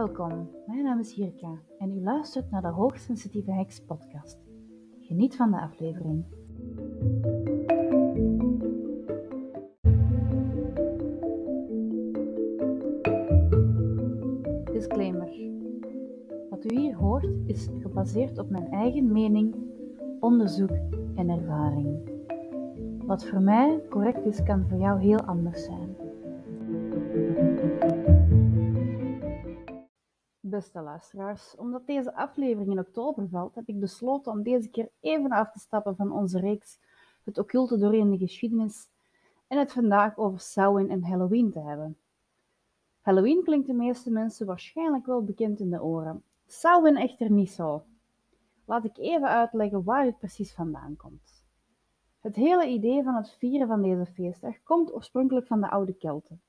Welkom, mijn naam is Jirka en u luistert naar de Hoogsensitieve Heks podcast. Geniet van de aflevering. Disclaimer. Wat u hier hoort is gebaseerd op mijn eigen mening, onderzoek en ervaring. Wat voor mij correct is, kan voor jou heel anders zijn. Beste luisteraars, omdat deze aflevering in oktober valt, heb ik besloten om deze keer even af te stappen van onze reeks Het occulte doorheen de geschiedenis en het vandaag over Samhain en Halloween te hebben. Halloween klinkt de meeste mensen waarschijnlijk wel bekend in de oren. Samhain echter niet zo. Laat ik even uitleggen waar het precies vandaan komt. Het hele idee van het vieren van deze feestdag komt oorspronkelijk van de oude Kelten.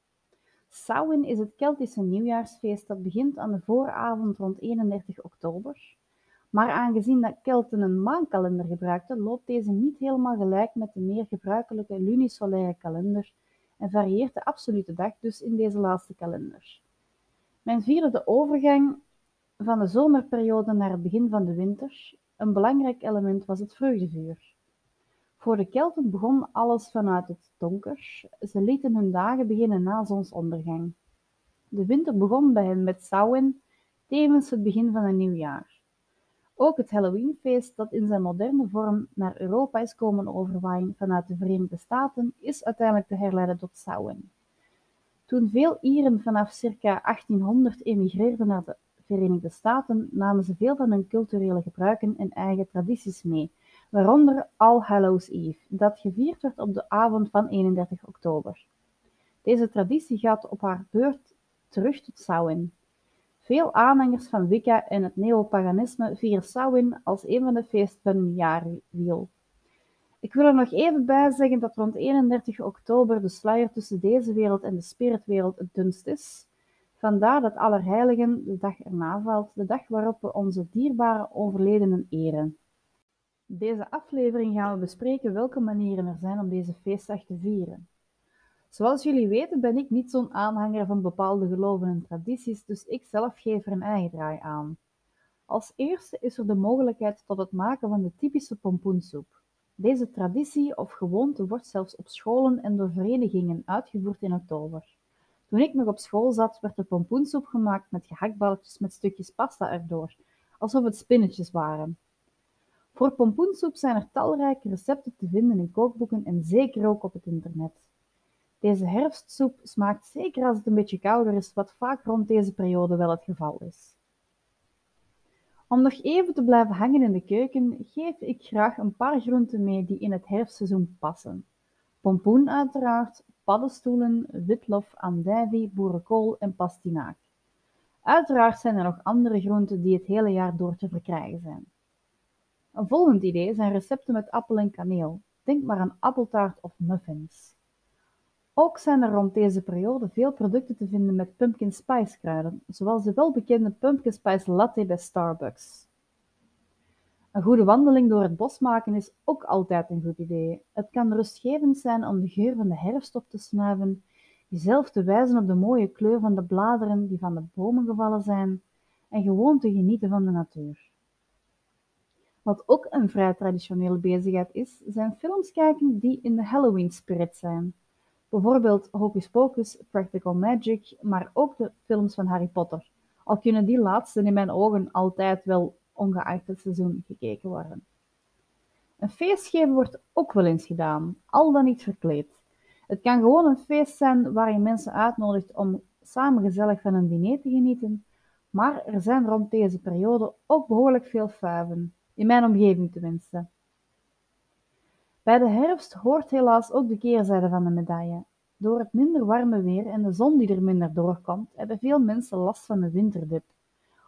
Samhain is het Keltische nieuwjaarsfeest dat begint aan de vooravond rond 31 oktober. Maar aangezien dat Kelten een maankalender gebruikten, loopt deze niet helemaal gelijk met de meer gebruikelijke lunisolaire kalender en varieert de absolute dag dus in deze laatste kalender. Men vierde de overgang van de zomerperiode naar het begin van de winter. Een belangrijk element was het vreugdevuur. Voor de Kelten begon alles vanuit het donker. Ze lieten hun dagen beginnen na zonsondergang. De winter begon bij hen met Samhain, tevens het begin van een nieuw jaar. Ook het Halloweenfeest, dat in zijn moderne vorm naar Europa is komen overwaaien vanuit de Verenigde Staten, is uiteindelijk te herleiden tot Samhain. Toen veel Ieren vanaf circa 1800 emigreerden naar de Verenigde Staten, namen ze veel van hun culturele gebruiken en eigen tradities mee, waaronder All Hallows Eve, dat gevierd werd op de avond van 31 oktober. Deze traditie gaat op haar beurt terug tot Samhain. Veel aanhangers van Wicca en het neopaganisme vieren Samhain als een van de feesten jaarwiel. Ik wil er nog even bij zeggen dat rond 31 oktober de sluier tussen deze wereld en de spiritwereld het dunst is. Vandaar dat Allerheiligen de dag erna valt, de dag waarop we onze dierbare overledenen eren. Deze aflevering gaan we bespreken welke manieren er zijn om deze feestdag te vieren. Zoals jullie weten ben ik niet zo'n aanhanger van bepaalde geloven en tradities, dus ik zelf geef er een eigen draai aan. Als eerste is er de mogelijkheid tot het maken van de typische pompoensoep. Deze traditie of gewoonte wordt zelfs op scholen en door verenigingen uitgevoerd in oktober. Toen ik nog op school zat, werd de pompoensoep gemaakt met gehaktballetjes met stukjes pasta erdoor, alsof het spinnetjes waren. Voor pompoensoep zijn er talrijke recepten te vinden in kookboeken en zeker ook op het internet. Deze herfstsoep smaakt zeker als het een beetje kouder is, wat vaak rond deze periode wel het geval is. Om nog even te blijven hangen in de keuken, geef ik graag een paar groenten mee die in het herfstseizoen passen. Pompoen uiteraard, paddenstoelen, witlof, andijvie, boerenkool en pastinaak. Uiteraard zijn er nog andere groenten die het hele jaar door te verkrijgen zijn. Een volgend idee zijn recepten met appel en kaneel. Denk maar aan appeltaart of muffins. Ook zijn er rond deze periode veel producten te vinden met pumpkin spice kruiden, zoals de welbekende pumpkin spice latte bij Starbucks. Een goede wandeling door het bos maken is ook altijd een goed idee. Het kan rustgevend zijn om de geur van de herfst op te snuiven, jezelf te wijzen op de mooie kleur van de bladeren die van de bomen gevallen zijn en gewoon te genieten van de natuur. Wat ook een vrij traditionele bezigheid is, zijn films kijken die in de Halloween spirit zijn. Bijvoorbeeld Hocus Pocus, Practical Magic, maar ook de films van Harry Potter. Al kunnen die laatste in mijn ogen altijd wel ongeacht het seizoen gekeken worden. Een feestgeven wordt ook wel eens gedaan, al dan niet verkleed. Het kan gewoon een feest zijn waar je mensen uitnodigt om samen gezellig van een diner te genieten, maar er zijn rond deze periode ook behoorlijk veel fuiven. In mijn omgeving tenminste. Bij de herfst hoort helaas ook de keerzijde van de medaille. Door het minder warme weer en de zon die er minder doorkomt, hebben veel mensen last van de winterdip,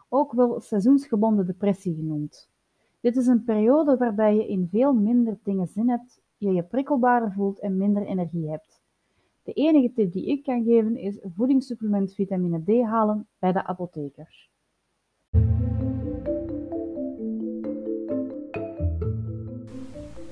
ook wel seizoensgebonden depressie genoemd. Dit is een periode waarbij je in veel minder dingen zin hebt, je je prikkelbaarder voelt en minder energie hebt. De enige tip die ik kan geven is voedingssupplement vitamine D halen bij de apotheker.